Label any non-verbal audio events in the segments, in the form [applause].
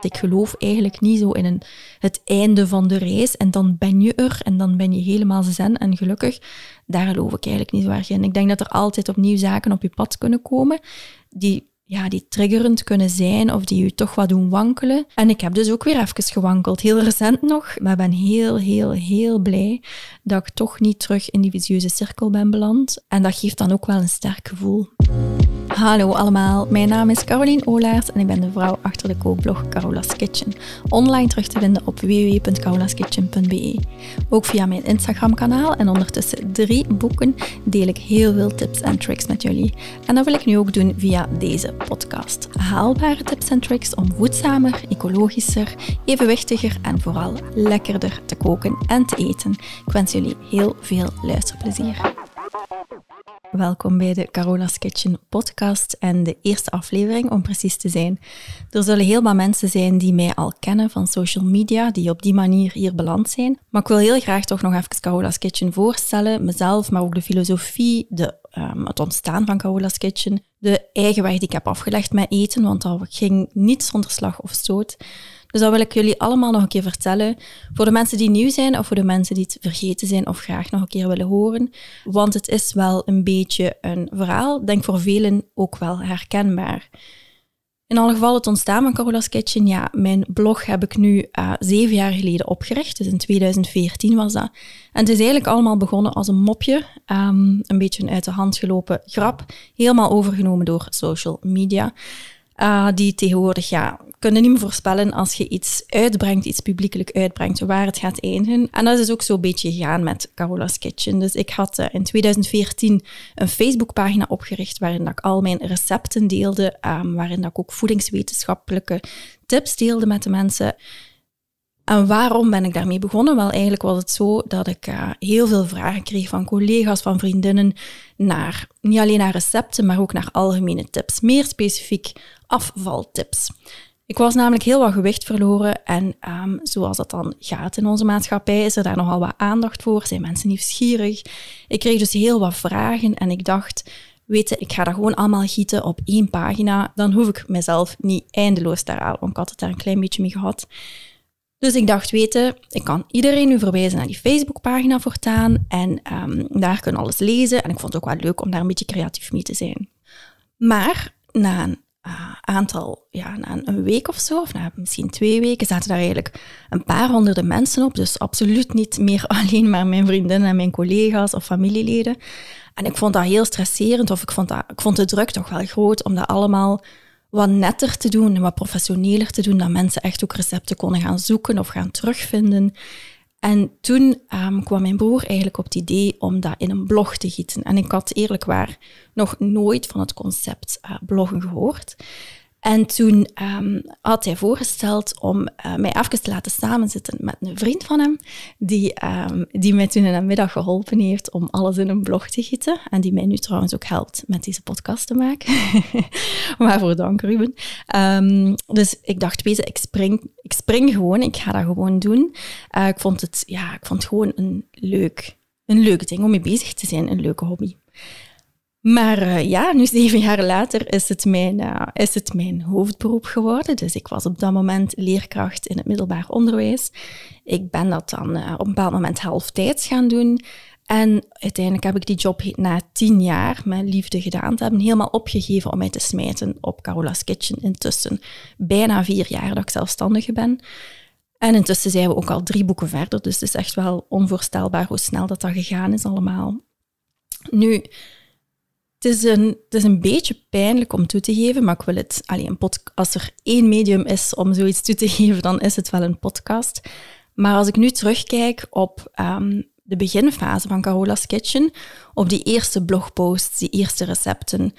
Ik geloof eigenlijk niet zo in een, het einde van de reis en dan ben je er en dan ben je helemaal zen en gelukkig. Daar geloof ik eigenlijk niet zo erg in. Ik denk dat er altijd opnieuw zaken op je pad kunnen komen die ja, die triggerend kunnen zijn of die je toch wat doen wankelen. En ik heb dus ook weer even gewankeld, heel recent nog, maar ben heel, heel, heel blij dat ik toch niet terug in die visieuze cirkel ben beland. En dat geeft dan ook wel een sterk gevoel. Hallo allemaal, mijn naam is Caroline Olaert en ik ben de vrouw achter de kookblog Carola's Kitchen. Online terug te vinden op www.carolaskitchen.be. Ook via mijn Instagram kanaal en ondertussen drie boeken deel ik heel veel tips en tricks met jullie. En dat wil ik nu ook doen via deze podcast. Haalbare tips en tricks om voedzamer, ecologischer, evenwichtiger en vooral lekkerder te koken en te eten. Ik wens jullie heel veel luisterplezier. Welkom bij de Carola's Kitchen podcast en de eerste aflevering om precies te zijn. Er zullen heel wat mensen zijn die mij al kennen van social media, die op die manier hier beland zijn. Maar ik wil heel graag toch nog even Carola's Kitchen voorstellen, mezelf, maar ook de filosofie, de, um, het ontstaan van Carola's Kitchen, de eigen weg die ik heb afgelegd met eten, want dat ging niet zonder slag of stoot. Dus dat wil ik jullie allemaal nog een keer vertellen. Voor de mensen die nieuw zijn of voor de mensen die het vergeten zijn of graag nog een keer willen horen. Want het is wel een beetje een verhaal, denk voor velen ook wel herkenbaar. In alle geval het ontstaan van Carola's Kitchen. Ja, mijn blog heb ik nu uh, zeven jaar geleden opgericht. Dus in 2014 was dat. En het is eigenlijk allemaal begonnen als een mopje. Um, een beetje een uit de hand gelopen grap. Helemaal overgenomen door social media. Uh, die tegenwoordig ja, kunnen niet meer voorspellen als je iets uitbrengt, iets publiekelijk uitbrengt, waar het gaat eindigen. En dat is ook zo'n beetje gegaan met Carola's Kitchen. Dus ik had uh, in 2014 een Facebookpagina opgericht waarin dat ik al mijn recepten deelde, um, waarin dat ik ook voedingswetenschappelijke tips deelde met de mensen. En waarom ben ik daarmee begonnen? Wel, eigenlijk was het zo dat ik uh, heel veel vragen kreeg van collega's, van vriendinnen, naar niet alleen naar recepten, maar ook naar algemene tips. Meer specifiek afvaltips. Ik was namelijk heel wat gewicht verloren en um, zoals dat dan gaat in onze maatschappij, is er daar nogal wat aandacht voor, zijn mensen nieuwsgierig. Ik kreeg dus heel wat vragen en ik dacht, weet je, ik ga dat gewoon allemaal gieten op één pagina, dan hoef ik mezelf niet eindeloos te halen, want ik had het daar een klein beetje mee gehad. Dus ik dacht, weten, ik kan iedereen nu verwijzen naar die Facebookpagina voortaan en um, daar kunnen alles lezen. En ik vond het ook wel leuk om daar een beetje creatief mee te zijn. Maar na een uh, aantal, ja, na een week of zo, of misschien twee weken, zaten daar eigenlijk een paar honderden mensen op. Dus absoluut niet meer [laughs] alleen maar mijn vriendinnen en mijn collega's of familieleden. En ik vond dat heel stresserend, of ik vond, dat, ik vond de druk toch wel groot om dat allemaal wat netter te doen en wat professioneler te doen, dat mensen echt ook recepten konden gaan zoeken of gaan terugvinden. En toen um, kwam mijn broer eigenlijk op het idee om dat in een blog te gieten. En ik had eerlijk waar nog nooit van het concept uh, bloggen gehoord. En toen um, had hij voorgesteld om uh, mij even te laten samenzitten met een vriend van hem, die, um, die mij toen in de middag geholpen heeft om alles in een blog te gieten. En die mij nu trouwens ook helpt met deze podcast te maken. [laughs] Waarvoor dank, Ruben. Um, dus ik dacht, weet je, ik spring, ik spring gewoon, ik ga dat gewoon doen. Uh, ik, vond het, ja, ik vond gewoon een leuk, een leuk ding om mee bezig te zijn, een leuke hobby. Maar uh, ja, nu zeven jaar later is het, mijn, uh, is het mijn hoofdberoep geworden. Dus ik was op dat moment leerkracht in het middelbaar onderwijs. Ik ben dat dan uh, op een bepaald moment halftijds gaan doen. En uiteindelijk heb ik die job na tien jaar met liefde gedaan te hebben, helemaal opgegeven om mij te smijten op Carola's Kitchen intussen. Bijna vier jaar dat ik zelfstandige ben. En intussen zijn we ook al drie boeken verder, dus het is echt wel onvoorstelbaar hoe snel dat, dat gegaan is allemaal. Nu, het is, een, het is een beetje pijnlijk om toe te geven, maar ik wil het... Als er één medium is om zoiets toe te [laughs] geven, dan is het wel een podcast. Maar als ik nu terugkijk op um, de beginfase van Carola's Kitchen, op die eerste blogposts, die eerste recepten,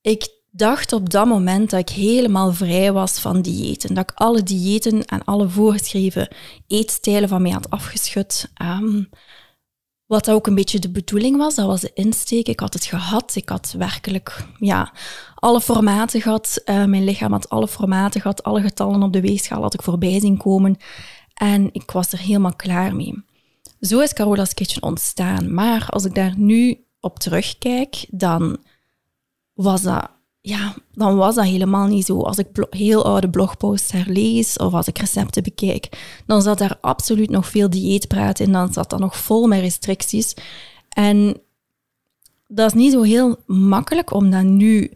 ik dacht op dat moment dat ik helemaal vrij was van diëten. Dat ik alle diëten en alle voorgeschreven eetstijlen van mij had afgeschud. Um, wat ook een beetje de bedoeling was, dat was de insteek. Ik had het gehad. Ik had werkelijk ja, alle formaten gehad. Uh, mijn lichaam had alle formaten gehad. Alle getallen op de weegschaal had ik voorbij zien komen. En ik was er helemaal klaar mee. Zo is Carola's Kitchen ontstaan. Maar als ik daar nu op terugkijk, dan was dat ja, dan was dat helemaal niet zo. Als ik heel oude blogposts herlees of als ik recepten bekijk, dan zat daar absoluut nog veel dieetpraat in. Dan zat dat nog vol met restricties. En dat is niet zo heel makkelijk om dat nu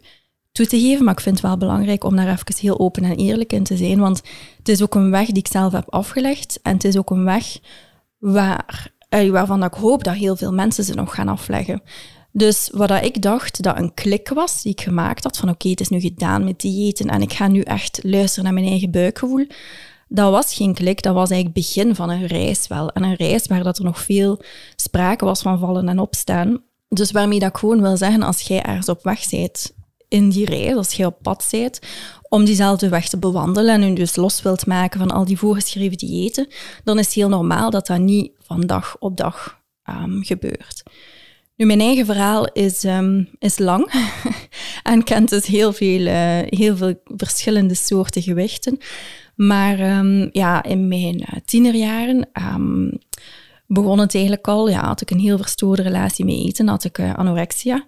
toe te geven, maar ik vind het wel belangrijk om daar even heel open en eerlijk in te zijn, want het is ook een weg die ik zelf heb afgelegd en het is ook een weg waar, eh, waarvan ik hoop dat heel veel mensen ze nog gaan afleggen. Dus wat ik dacht dat een klik was die ik gemaakt had, van oké, het is nu gedaan met diëten en ik ga nu echt luisteren naar mijn eigen buikgevoel, dat was geen klik, dat was eigenlijk het begin van een reis wel. En een reis waar dat er nog veel sprake was van vallen en opstaan. Dus waarmee dat ik gewoon wil zeggen, als jij ergens op weg bent in die reis, als jij op pad bent, om diezelfde weg te bewandelen en je dus los wilt maken van al die voorgeschreven diëten, dan is het heel normaal dat dat niet van dag op dag um, gebeurt. Nu, mijn eigen verhaal is, um, is lang [laughs] en kent dus heel veel, uh, heel veel verschillende soorten gewichten. Maar um, ja, in mijn uh, tienerjaren um, begon het eigenlijk al. Ja, had ik een heel verstoorde relatie met eten, had ik uh, anorexia.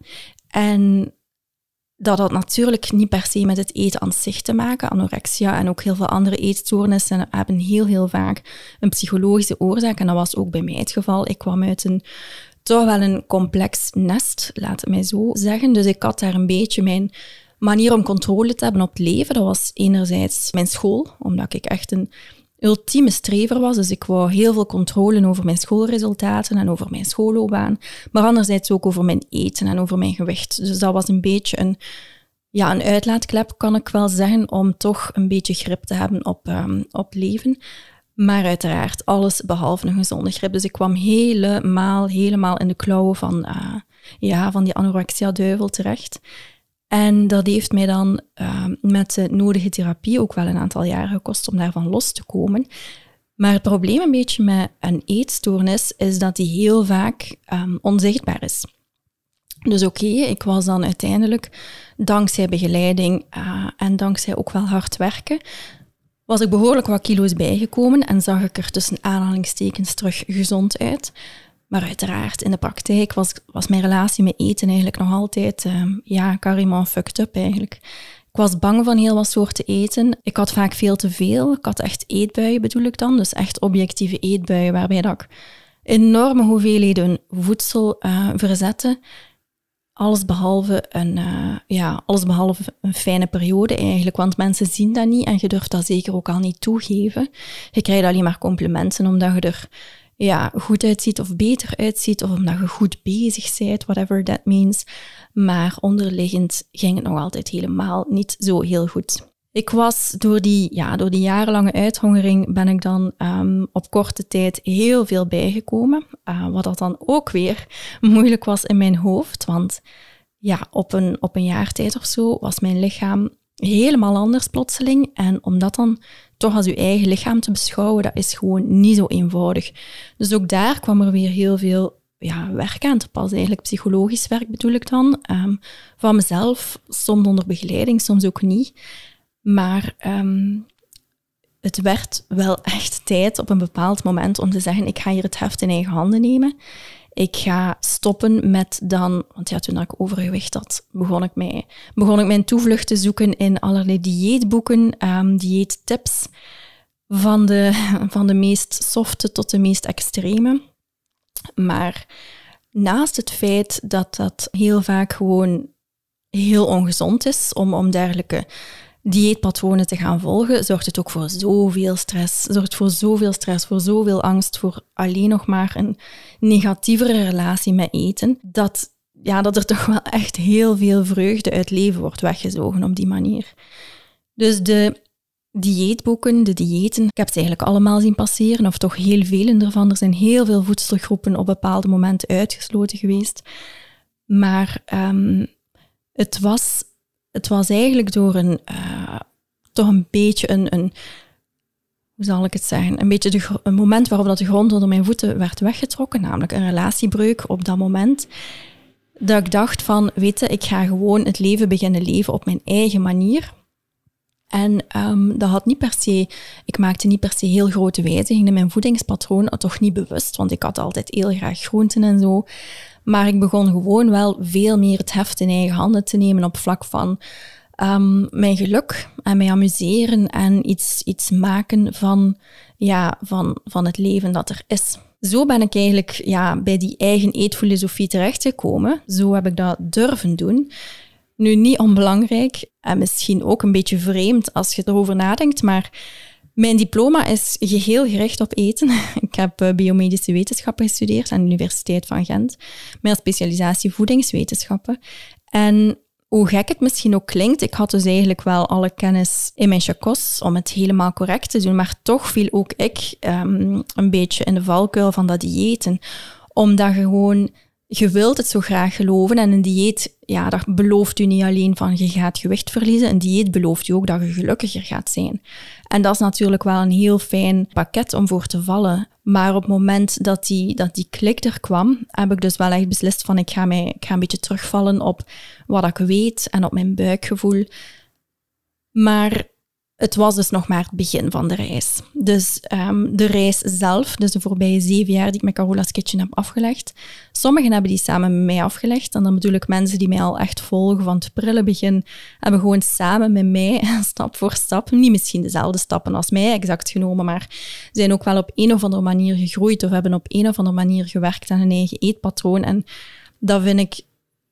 En dat had natuurlijk niet per se met het eten aan zich te maken. Anorexia en ook heel veel andere eetstoornissen hebben heel, heel vaak een psychologische oorzaak. En dat was ook bij mij het geval. Ik kwam uit een toch wel een complex nest, laat het mij zo zeggen. Dus ik had daar een beetje mijn manier om controle te hebben op het leven. Dat was enerzijds mijn school, omdat ik echt een ultieme strever was. Dus ik wou heel veel controle over mijn schoolresultaten en over mijn schoolloopbaan. Maar anderzijds ook over mijn eten en over mijn gewicht. Dus dat was een beetje een, ja, een uitlaatklep, kan ik wel zeggen, om toch een beetje grip te hebben op, um, op leven. Maar uiteraard alles behalve een gezonde grip. Dus ik kwam helemaal, helemaal in de klauwen van, uh, ja, van die anorexia-duivel terecht. En dat heeft mij dan uh, met de nodige therapie ook wel een aantal jaren gekost om daarvan los te komen. Maar het probleem een beetje met een eetstoornis is dat die heel vaak um, onzichtbaar is. Dus oké, ik was dan uiteindelijk, dankzij begeleiding uh, en dankzij ook wel hard werken, was ik behoorlijk wat kilo's bijgekomen en zag ik er tussen aanhalingstekens terug gezond uit. Maar uiteraard, in de praktijk was, was mijn relatie met eten eigenlijk nog altijd, uh, ja, carrément fucked up eigenlijk. Ik was bang van heel wat soorten eten. Ik had vaak veel te veel. Ik had echt eetbuien, bedoel ik dan. Dus echt objectieve eetbuien, waarbij dat ik enorme hoeveelheden voedsel uh, verzette alles behalve een, uh, ja, alles behalve een fijne periode eigenlijk. Want mensen zien dat niet en je durft dat zeker ook al niet toegeven. Je krijgt alleen maar complimenten omdat je er ja, goed uitziet of beter uitziet of omdat je goed bezig bent, whatever that means. Maar onderliggend ging het nog altijd helemaal niet zo heel goed. Ik was door die, ja, door die jarenlange uithongering ben ik dan um, op korte tijd heel veel bijgekomen. Uh, wat dat dan ook weer [laughs] moeilijk was in mijn hoofd. Want ja, op een, op een jaar tijd of zo was mijn lichaam helemaal anders plotseling. En om dat dan toch als uw eigen lichaam te beschouwen, dat is gewoon niet zo eenvoudig. Dus ook daar kwam er weer heel veel ja, werk aan te passen. Eigenlijk psychologisch werk bedoel ik dan. Um, van mezelf, soms onder begeleiding, soms ook niet. Maar um, het werd wel echt tijd op een bepaald moment om te zeggen, ik ga hier het heft in eigen handen nemen. Ik ga stoppen met dan, want ja, toen ik overgewicht had, begon ik, mij, begon ik mijn toevlucht te zoeken in allerlei dieetboeken, um, dieettips, van de, van de meest softe tot de meest extreme. Maar naast het feit dat dat heel vaak gewoon heel ongezond is om, om dergelijke dieetpatronen te gaan volgen, zorgt het ook voor zoveel stress. Zorgt voor zoveel stress, voor zoveel angst, voor alleen nog maar een negatievere relatie met eten, dat, ja, dat er [laughs] toch wel echt heel veel vreugde uit leven wordt weggezogen op die manier. Dus de dieetboeken, de diëten, ik heb ze eigenlijk allemaal zien passeren, of toch heel veel ervan. Er zijn heel veel voedselgroepen op bepaalde momenten uitgesloten geweest. Maar um, het was het was eigenlijk door een, uh, toch een beetje een, een, hoe zal ik het zeggen, een beetje de, een moment waarop dat de grond onder mijn voeten werd weggetrokken, namelijk een relatiebreuk op dat moment, dat ik dacht van, weet je, ik ga gewoon het leven beginnen leven op mijn eigen manier. En um, dat had niet per se, ik maakte niet per se heel grote wijzigingen in mijn voedingspatroon, toch niet bewust, want ik had altijd heel graag groenten en zo. Maar ik begon gewoon wel veel meer het heft in eigen handen te nemen op vlak van um, mijn geluk en mij amuseren en iets, iets maken van, ja, van, van het leven dat er is. Zo ben ik eigenlijk ja, bij die eigen eetfilosofie terechtgekomen. Zo heb ik dat durven doen. Nu, niet onbelangrijk en misschien ook een beetje vreemd als je erover nadenkt, maar mijn diploma is geheel gericht op eten. [laughs] Ik heb eh, biomedische wetenschappen gestudeerd aan de Universiteit van Gent, met specialisatie voedingswetenschappen. En hoe gek het misschien ook klinkt, ik had dus eigenlijk wel alle kennis in mijn chakos om het helemaal correct te doen, maar toch viel ook ik um, een beetje in de valkuil van dat diëten. Omdat je gewoon je wilt het zo graag geloven. En een dieet, ja, dat belooft u niet alleen van je gaat gewicht verliezen. Een dieet belooft u ook dat je gelukkiger gaat zijn. En dat is natuurlijk wel een heel fijn pakket om voor te vallen. Maar op het moment dat die, dat die klik er kwam, heb ik dus wel echt beslist van ik ga, mij, ik ga een beetje terugvallen op wat ik weet en op mijn buikgevoel. Maar het was dus nog maar het begin van de reis. Dus um, de reis zelf, dus de voorbije zeven jaar die ik met Carola's Kitchen heb afgelegd. Sommigen hebben die samen met mij afgelegd. En dan bedoel ik mensen die mij al echt volgen van het prille begin, hebben gewoon samen met mij, [laughs] stap voor stap, niet misschien dezelfde stappen als mij exact genomen, maar zijn ook wel op een of andere manier gegroeid of hebben op een of andere manier gewerkt aan hun eigen eetpatroon. En dat vind ik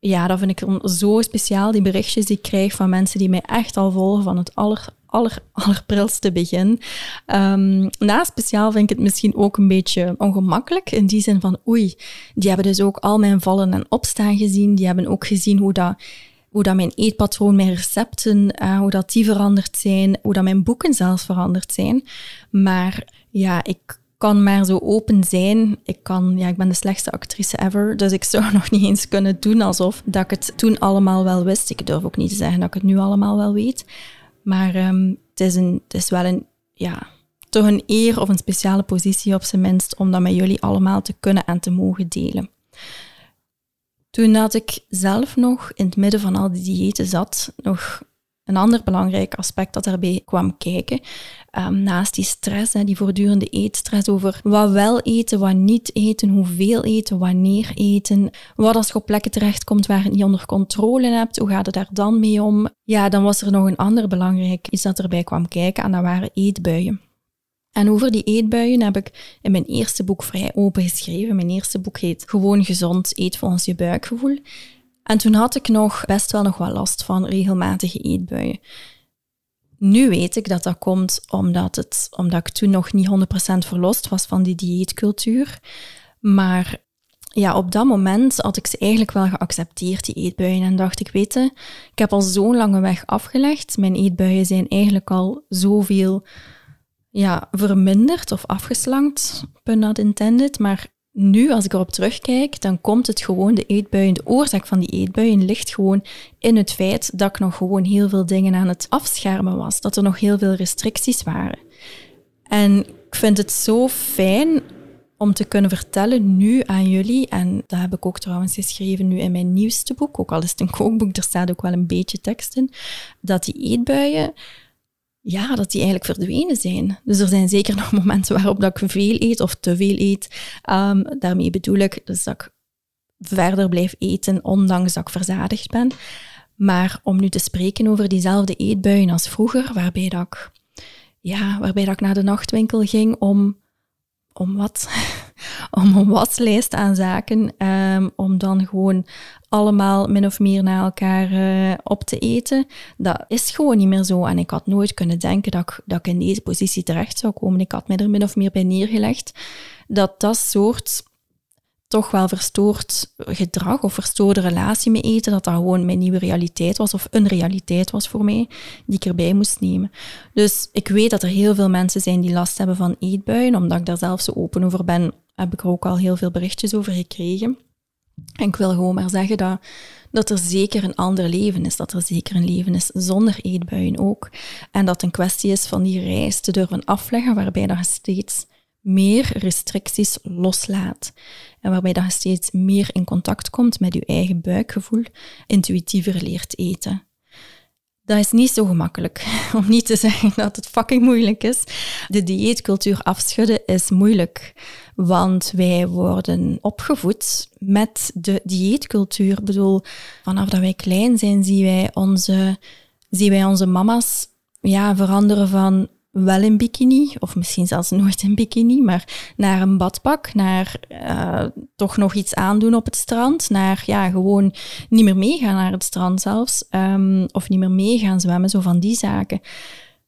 ja, dat vind ik zo speciaal, die berichtjes die ik krijg van mensen die mij echt al volgen van het aller, aller, allerprilste begin. Um, na speciaal vind ik het misschien ook een beetje ongemakkelijk, in die zin van oei, die hebben dus ook al mijn vallen en opstaan gezien, die hebben ook gezien hoe dat hoe dat mijn eetpatroon, mijn recepten, uh, hoe dat die veranderd zijn, hoe dat mijn boeken zelfs veranderd zijn. Maar ja, ik kan maar zo open zijn. Ik, kan, ja, ik ben de slechtste actrice ever, dus ik zou [laughs] nog niet eens kunnen doen alsof dat ik het toen allemaal wel wist. Ik durf ook niet te zeggen dat ik het nu allemaal wel weet. Maar um, het, is een, het is wel een, ja, toch een eer of een speciale positie op zijn minst om dat met jullie allemaal te kunnen en te mogen delen. Toen dat ik zelf nog in het midden van al die diëten zat, nog een ander belangrijk aspect dat erbij kwam kijken, um, naast die stress, hè, die voortdurende eetstress over wat wel eten, wat niet eten, hoeveel eten, wanneer eten, wat als je op plekken terechtkomt waar je het niet onder controle hebt, hoe gaat het daar dan mee om? Ja, dan was er nog een ander belangrijk iets dat erbij kwam kijken en dat waren eetbuien. En over die eetbuien heb ik in mijn eerste boek vrij open geschreven. Mijn eerste boek heet Gewoon gezond, eet volgens je buikgevoel. En toen had ik nog best wel nog wel last van regelmatige eetbuien. Nu weet ik dat dat komt omdat, het, omdat ik toen nog niet 100% verlost was van die dieetcultuur. Maar ja, op dat moment had ik ze eigenlijk wel geaccepteerd, die eetbuien. En dacht ik, weet ik heb al zo'n lange weg afgelegd. Mijn eetbuien zijn eigenlijk al zoveel ja, verminderd of afgeslankt, pun not intended. Maar nu, als ik erop terugkijk, dan komt het gewoon, de eetbuien, de oorzaak van die eetbuien ligt gewoon in het feit dat ik nog gewoon heel veel dingen aan het afschermen was. Dat er nog heel veel restricties waren. En ik vind het zo fijn om te kunnen vertellen nu aan jullie, en dat heb ik ook trouwens geschreven nu in mijn nieuwste boek, ook al is het een kookboek, er staat ook wel een beetje tekst in, dat die eetbuien ja, dat die eigenlijk verdwenen zijn. Dus er zijn zeker [laughs] nog momenten waarop dat ik veel eet of te veel eet. Um, daarmee bedoel ik dus dat ik verder blijf eten, ondanks dat ik verzadigd ben. Maar om nu te spreken over diezelfde eetbuien als vroeger, waarbij dat ik, ja, waarbij dat ik naar de nachtwinkel ging om, om wat? [laughs] om een waslijst aan zaken, um, om dan gewoon allemaal min of meer na elkaar uh, op te eten. Dat is gewoon niet meer zo. En ik had nooit kunnen denken dat ik, dat ik in deze positie terecht zou komen. Ik had me er min of meer bij neergelegd dat dat soort toch wel verstoord gedrag of verstoorde relatie met eten, dat dat gewoon mijn nieuwe realiteit was of een realiteit was voor mij, die ik erbij moest nemen. Dus ik weet dat er heel veel mensen zijn die last hebben van eetbuien, omdat ik daar zelf zo open over ben, heb ik er ook al heel veel berichtjes over gekregen. En ik wil gewoon maar zeggen dat, dat er zeker een ander leven is, dat er zeker een leven is zonder eetbuien ook. En dat het een kwestie is van die reis te durven afleggen, waarbij dat steeds meer restricties loslaat. En waarbij dat je steeds meer in contact komt met je eigen buikgevoel, intuïtiever leert eten. Dat is niet zo gemakkelijk, [laughs] om niet te zeggen dat het fucking moeilijk is. De dieetcultuur afschudden is moeilijk, want wij worden opgevoed met de dieetcultuur. Ik bedoel, vanaf dat wij klein zijn, zien wij onze, zien wij onze mama's ja, veranderen van wel in bikini, of misschien zelfs nooit in bikini, maar naar een badpak, naar uh, toch nog iets aandoen op het strand, naar ja, gewoon niet meer meegaan naar het strand zelfs, um, of niet meer meegaan zwemmen, zo van die zaken.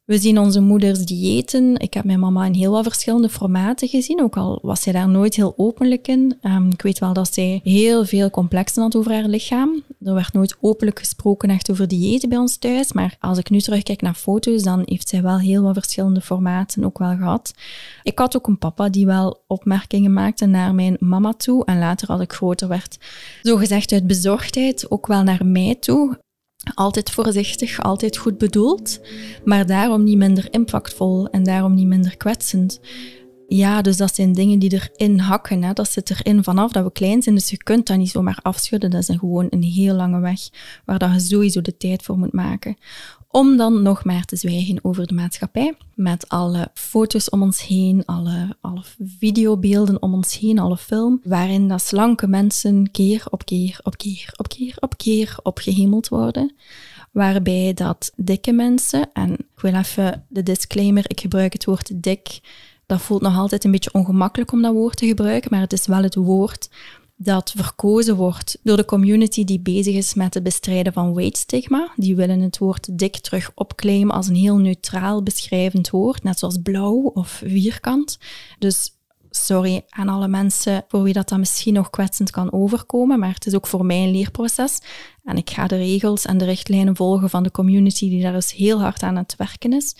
We zien onze moeders diëten. Ik heb mijn mama in heel wat verschillende formaten gezien, ook al was zij daar nooit heel openlijk in. Um, ik weet wel dat zij heel veel complexen had over haar lichaam. Er werd nooit openlijk gesproken echt over diëten bij ons thuis, maar als ik nu terugkijk naar foto's, dan heeft zij wel heel wat verschillende formaten ook wel gehad. Ik had ook een papa die wel opmerkingen maakte naar mijn mama toe en later als ik groter werd, zo gezegd uit bezorgdheid, ook wel naar mij toe. Altijd voorzichtig, altijd goed bedoeld, maar daarom niet minder impactvol en daarom niet minder kwetsend. Ja, dus dat zijn dingen die erin hakken. Hè. Dat zit erin vanaf dat we klein zijn. Dus je kunt dat niet zomaar afschudden. Dat is gewoon een heel lange weg waar dat je sowieso de tijd voor moet maken. Om dan nog maar te zwijgen over de maatschappij. Met alle foto's om ons heen, alle, alle videobeelden om ons heen, alle film. Waarin dat slanke mensen keer op keer op keer op keer op keer opgehemeld worden. Waarbij dat dikke mensen, en ik wil even de disclaimer, ik gebruik het woord dik. Dat voelt nog altijd een beetje ongemakkelijk om dat woord te gebruiken, maar het is wel het woord dat verkozen wordt door de community die bezig is met het bestrijden van weight stigma. Die willen het woord dik terug opclaimen als een heel neutraal beschrijvend woord, net zoals blauw of vierkant. Dus sorry aan alle mensen voor wie dat dan misschien nog kwetsend kan overkomen, maar het is ook voor mij een leerproces. En ik ga de regels en de richtlijnen volgen van de community die daar dus heel hard aan het werken is.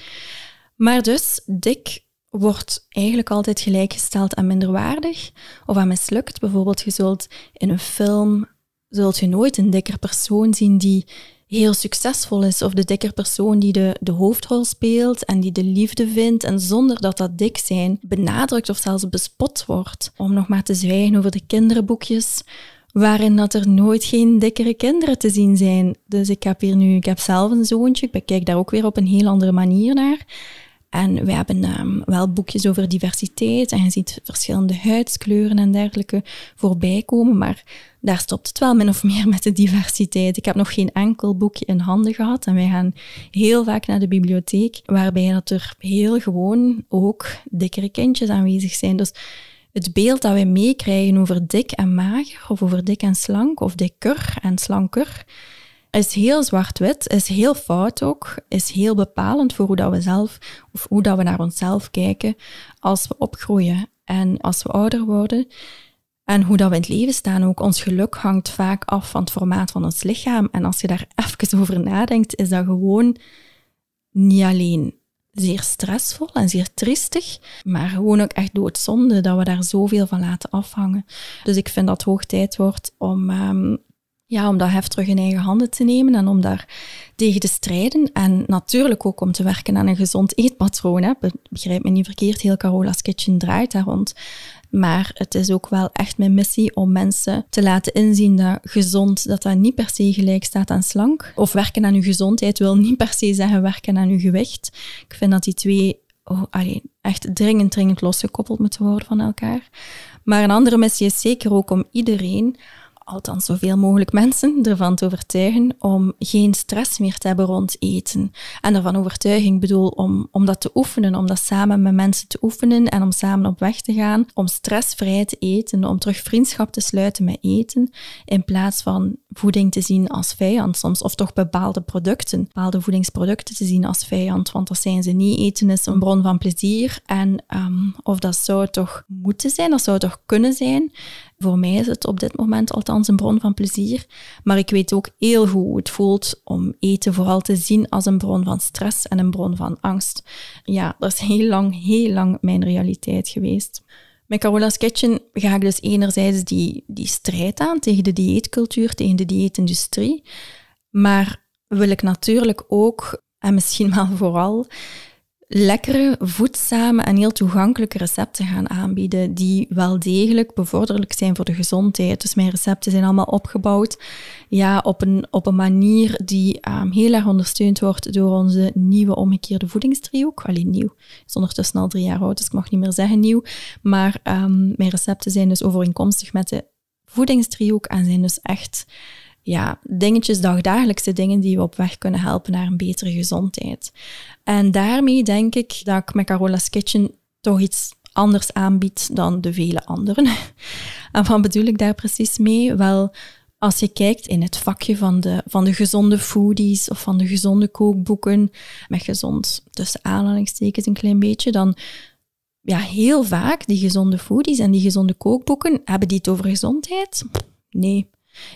Maar dus, dik wordt eigenlijk altijd gelijkgesteld aan minderwaardig of aan mislukt. Bijvoorbeeld, je zult in een film zult je nooit een dikker persoon zien die heel succesvol is, of de dikker persoon die de, de hoofdrol speelt en die de liefde vindt en zonder dat dat dik zijn benadrukt of zelfs bespot wordt. Om nog maar te zwijgen over de kinderboekjes, waarin dat er nooit geen dikkere kinderen te zien zijn. Dus ik heb hier nu, ik heb zelf een zoontje, ik kijk daar ook weer op een heel andere manier naar. En we hebben um, wel boekjes over diversiteit en je ziet verschillende huidskleuren en dergelijke voorbij komen, maar daar stopt het wel min of meer met de diversiteit. Ik heb nog geen enkel boekje in handen gehad en wij gaan heel vaak naar de bibliotheek, waarbij er heel gewoon ook dikkere kindjes aanwezig zijn. Dus het beeld dat wij meekrijgen over dik en mager, of over dik en slank, of dikker en slanker, is heel zwart-wit, is heel fout ook, is heel bepalend voor hoe dat we zelf, of hoe dat we naar onszelf kijken als we opgroeien en als we ouder worden. En hoe dat we in het leven staan ook. Ons geluk hangt vaak af van het formaat van ons lichaam. En als je daar [laughs] even over nadenkt, is dat gewoon niet alleen zeer stressvol en zeer triestig, maar gewoon ook echt doodzonde dat we daar zoveel van laten afhangen. Dus ik vind dat het hoog tijd wordt om um, ja, om dat heft terug in eigen handen te nemen en om daar tegen te strijden. En natuurlijk ook om te werken aan een gezond eetpatroon. Hè. Begrijp me niet verkeerd, heel Carola's Kitchen draait daar rond. Maar het is ook wel echt mijn missie om mensen te laten inzien dat gezond, dat dat niet per se gelijk staat aan slank. Of werken aan uw gezondheid wil niet per se zeggen werken aan uw gewicht. Ik vind dat die twee oh, allee, echt dringend, dringend losgekoppeld moeten worden van elkaar. Maar een andere missie is zeker ook om iedereen althans zoveel mogelijk mensen, ervan te overtuigen om geen stress meer te hebben rond eten. En ervan overtuiging bedoel om, om dat te oefenen, om dat samen met mensen te oefenen en om samen op weg te gaan, om stressvrij te eten, om terug vriendschap te sluiten met eten, in plaats van voeding te zien als vijand soms, of toch bepaalde producten, bepaalde voedingsproducten te zien als vijand, want dat zijn ze niet. Eten is een bron van plezier en um, of dat zou toch moeten zijn, dat zou toch kunnen zijn. Voor mij is het op dit moment althans een bron van plezier, maar ik weet ook heel goed hoe het voelt om eten vooral te zien als een bron van stress en een bron van angst. Ja, dat is heel lang, heel lang mijn realiteit geweest. Met Carola's Kitchen ga ik dus enerzijds die, die strijd aan tegen de dieetcultuur, tegen de dieetindustrie. Maar wil ik natuurlijk ook, en misschien wel vooral, lekkere, voedzame en heel toegankelijke recepten gaan aanbieden die wel degelijk bevorderlijk zijn voor de gezondheid. Dus mijn recepten zijn allemaal opgebouwd ja, op, een, op een manier die um, heel erg ondersteund wordt door onze nieuwe omgekeerde voedingsdriehoek. Alleen nieuw, is ondertussen al drie jaar oud, dus ik mag niet meer zeggen nieuw. Maar um, mijn recepten zijn dus overeenkomstig met de voedingsdriehoek en zijn dus echt ja, dingetjes, dagdagelijkse dingen die we op weg kunnen helpen naar een betere gezondheid. En daarmee denk ik dat ik met Carola's Kitchen toch iets anders aanbied dan de vele anderen. [laughs] En wat bedoel ik daar precies mee? Wel, als je kijkt in het vakje van de, van de gezonde foodies of van de gezonde kookboeken, met gezond tussen aanhalingstekens een klein beetje, dan ja, heel vaak die gezonde foodies en die gezonde kookboeken, hebben die het over gezondheid? Nee.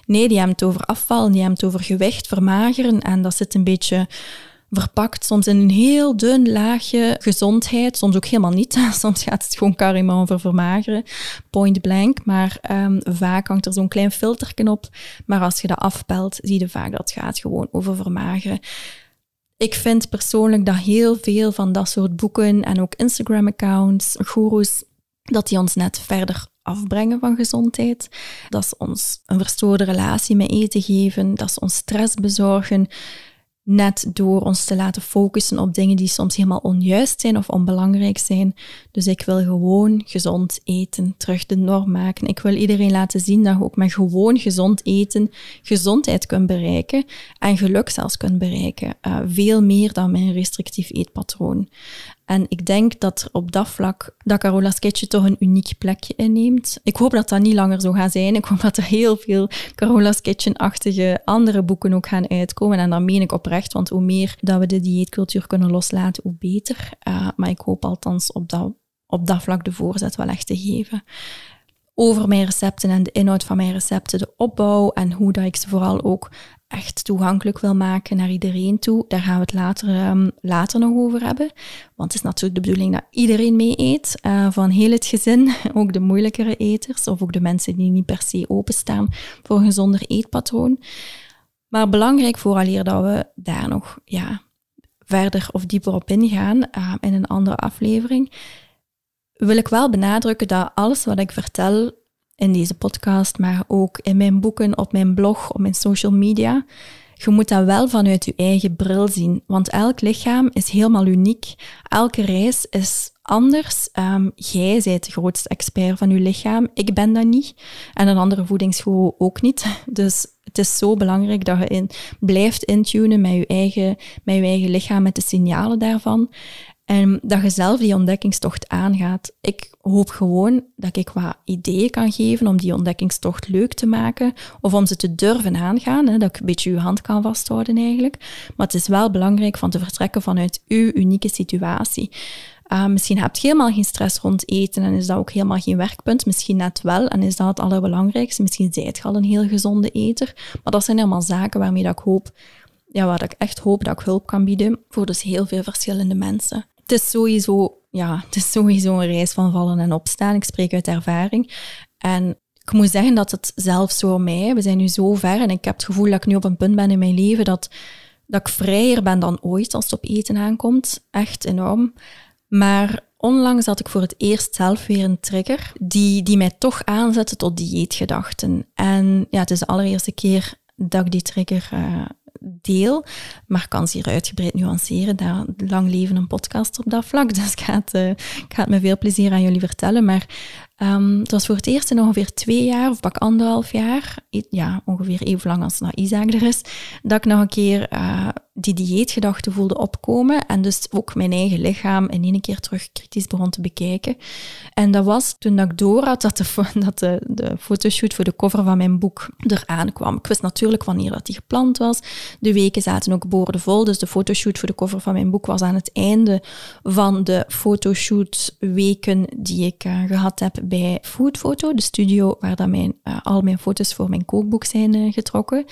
Nee, die hebben het over afval, die hebben het over gewicht, vermageren. En dat zit een beetje verpakt, soms in een heel dun laagje gezondheid, soms ook helemaal niet. [laughs] Soms gaat het gewoon carrément over vermageren, point blank. Maar um, vaak hangt er zo'n klein filterken op. Maar als je dat afpelt, zie je vaak dat het gaat gewoon over vermageren. Ik vind persoonlijk dat heel veel van dat soort boeken en ook Instagram-accounts, goeroes, dat die ons net verder afbrengen van gezondheid. Dat ze ons een verstoorde relatie met eten geven, dat ze ons stress bezorgen, net door ons te laten focussen op dingen die soms helemaal onjuist zijn of onbelangrijk zijn. Dus ik wil gewoon gezond eten terug de norm maken. Ik wil iedereen laten zien dat je ook met gewoon gezond eten gezondheid kunt bereiken en geluk zelfs kunt bereiken. Uh, veel meer dan een restrictief eetpatroon. En ik denk dat op dat vlak dat Carola's Kitchen toch een uniek plekje inneemt. Ik hoop dat dat niet langer zo gaat zijn. Ik hoop dat er heel veel Carola's Kitchen-achtige andere boeken ook gaan uitkomen. En dat meen ik oprecht, want hoe meer dat we de dieetcultuur kunnen loslaten, hoe beter. Uh, maar ik hoop althans op dat, op dat vlak de voorzet wel echt te geven over mijn recepten en de inhoud van mijn recepten, de opbouw en hoe dat ik ze vooral ook echt toegankelijk wil maken naar iedereen toe. Daar gaan we het later, um, later nog over hebben. Want het is natuurlijk de bedoeling dat iedereen mee eet, uh, van heel het gezin, [laughs] ook de moeilijkere eters of ook de mensen die niet per se openstaan voor een gezonder eetpatroon. Maar belangrijk vooraleer dat we daar nog ja, verder of dieper op ingaan uh, in een andere aflevering, wil ik wel benadrukken dat alles wat ik vertel in deze podcast, maar ook in mijn boeken, op mijn blog, op mijn social media. Je moet dat wel vanuit je eigen bril zien, want elk lichaam is helemaal uniek. Elke reis is anders. Um, jij bent de grootste expert van je lichaam. Ik ben dat niet. En een andere voedingsgoeroe ook niet. [laughs] Dus het is zo belangrijk dat je in, blijft intunen met eigen, met je eigen lichaam, met de signalen daarvan. En dat je zelf die ontdekkingstocht aangaat. Ik hoop gewoon dat ik wat ideeën kan geven om die ontdekkingstocht leuk te maken. Of om ze te durven aangaan. Hè, dat ik een beetje uw hand kan vasthouden eigenlijk. Maar het is wel belangrijk van te vertrekken vanuit uw unieke situatie. Uh, misschien heb je helemaal geen stress rond eten en is dat ook helemaal geen werkpunt. Misschien net wel en is dat het allerbelangrijkste. Misschien zijt je al een heel gezonde eter. Maar dat zijn helemaal zaken waarmee dat ik hoop, ja, waar ik echt hoop dat ik hulp kan bieden voor dus heel veel verschillende mensen het is sowieso, ja, het is sowieso een reis van vallen en opstaan. Ik spreek uit ervaring. En ik moet zeggen dat het zelfs voor mij, we zijn nu zo ver en ik heb het gevoel dat ik nu op een punt ben in mijn leven dat, dat ik vrijer ben dan ooit als het op eten aankomt. Echt enorm. Maar onlangs had ik voor het eerst zelf weer een trigger die, die mij toch aanzette tot dieetgedachten. En ja, het is de allereerste keer dat ik die trigger uh, deel, maar kan ze hier uitgebreid nuanceren. Daar lang leven een podcast op dat vlak, [laughs] dus ik ga het, uh, met veel plezier aan jullie vertellen. Maar um, het was voor het eerst in ongeveer twee jaar, of pak anderhalf jaar, ja, ongeveer even lang als dat Isaac er is, dat ik nog een keer uh, die dieetgedachten voelde opkomen en dus ook mijn eigen lichaam in één keer terug kritisch begon te bekijken. En dat was toen ik door had dat, de, [laughs] dat de, de fotoshoot voor de cover van mijn boek eraan kwam. Ik wist natuurlijk wanneer dat die gepland was. De weken zaten ook boordevol, dus de fotoshoot voor de cover van mijn boek was aan het einde van de fotoshoot weken die ik uh, gehad heb bij Foodfoto, de studio waar dat mijn, uh, al mijn foto's voor mijn kookboek zijn uh, getrokken.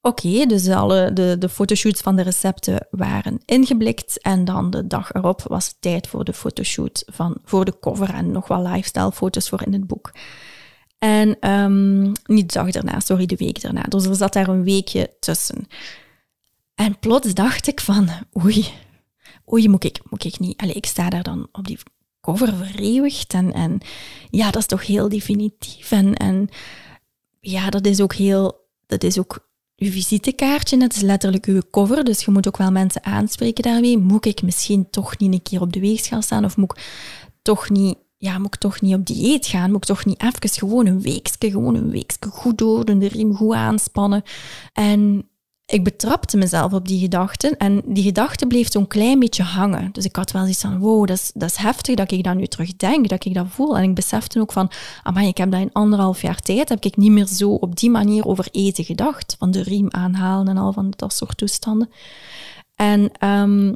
Oké, dus alle de, de fotoshoots van de recepten waren ingeblikt. En dan de dag erop was het tijd voor de fotoshoot van, voor de cover en nog wel lifestyle foto's voor in het boek. En um, niet de dag daarna, sorry, de week daarna. Dus er zat daar een weekje tussen. En plots dacht ik van, oei, oei, moet ik, moet ik niet... Allee, ik sta daar dan op die cover vereeuwigd en, en ja, dat is toch heel definitief en, en ja, dat is ook heel... Dat is ook uw visitekaartje, het is letterlijk uw cover, dus je moet ook wel mensen aanspreken daarmee. Moet ik misschien toch niet een keer op de weegschaal staan of moet ik toch niet ja, moet toch niet op dieet gaan? Moet ik toch niet even gewoon een weekje, gewoon een weekje goed door, de riem goed aanspannen? En ik betrapte mezelf op die gedachten en die gedachte bleef zo'n klein beetje hangen. Dus ik had wel zoiets van, wow, dat is, dat is heftig dat ik dat nu terugdenk, dat ik dat voel. En ik besefte ook van, amai, ik heb dat in anderhalf jaar tijd, heb ik niet meer zo op die manier over eten gedacht. Van de riem aanhalen en al van dat soort toestanden. En ehm,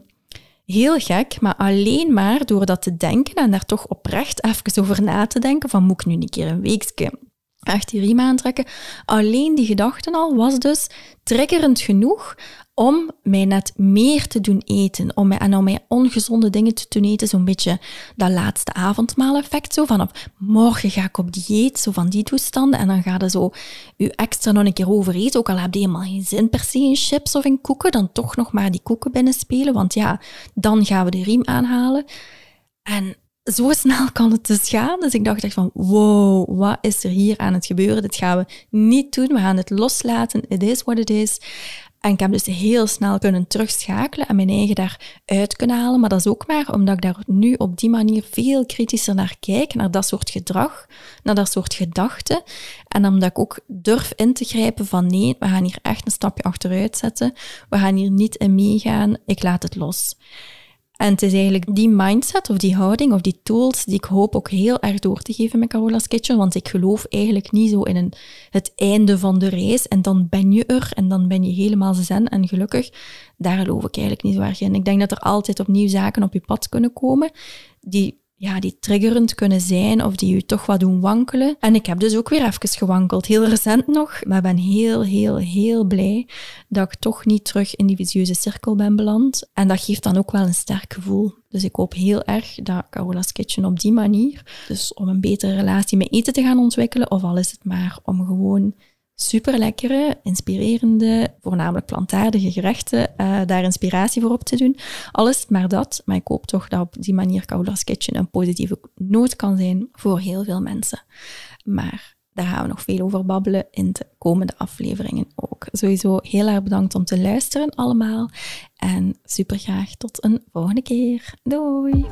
heel gek, maar alleen maar door dat te denken en daar toch oprecht even over na te denken van moet ik nu een keer een weekje echt die riem aantrekken. Alleen die gedachten al was dus triggerend genoeg om mij net meer te doen eten. Om mij, en om mij ongezonde dingen te doen eten. Zo'n beetje dat laatste avondmaal-effect. Zo van, morgen ga ik op dieet. Zo van die toestanden. En dan ga je zo je extra nog een keer overeten. Ook al heb je helemaal geen zin per se in chips of in koeken. Dan toch nog maar die koeken binnenspelen. Want ja, dan gaan we de riem aanhalen. En zo snel kan het dus gaan. Dus ik dacht echt van, wow, wat is er hier aan het gebeuren? Dit gaan we niet doen. We gaan het loslaten. It is what it is. En ik heb dus heel snel kunnen terugschakelen en mijn eigen daaruit kunnen halen. Maar dat is ook maar omdat ik daar nu op die manier veel kritischer naar kijk, naar dat soort gedrag, naar dat soort gedachten. En omdat ik ook durf in te grijpen van nee, we gaan hier echt een stapje achteruit zetten. We gaan hier niet in meegaan. Ik laat het los. En het is eigenlijk die mindset of die houding of die tools die ik hoop ook heel erg door te geven met Carola's Kitchen. Want ik geloof eigenlijk niet zo in een, het einde van de reis en dan ben je er en dan ben je helemaal zen en gelukkig. Daar geloof ik eigenlijk niet zo erg in. Ik denk dat er altijd opnieuw zaken op je pad kunnen komen die ja, die triggerend kunnen zijn of die je toch wat doen wankelen. En ik heb dus ook weer even gewankeld, heel recent nog, maar ben heel, heel, heel blij dat ik toch niet terug in die visieuze cirkel ben beland. En dat geeft dan ook wel een sterk gevoel. Dus ik hoop heel erg dat Carola's Kitchen op die manier, dus om een betere relatie met eten te gaan ontwikkelen, of al is het maar om gewoon super lekkere, inspirerende, voornamelijk plantaardige gerechten, uh, daar inspiratie voor op te doen. Alles maar dat. Maar ik hoop toch dat op die manier Cowler's Kitchen een positieve noot kan zijn voor heel veel mensen. Maar daar gaan we nog veel over babbelen in de komende afleveringen ook. Sowieso heel erg bedankt om te luisteren allemaal. En super graag tot een volgende keer. Doei!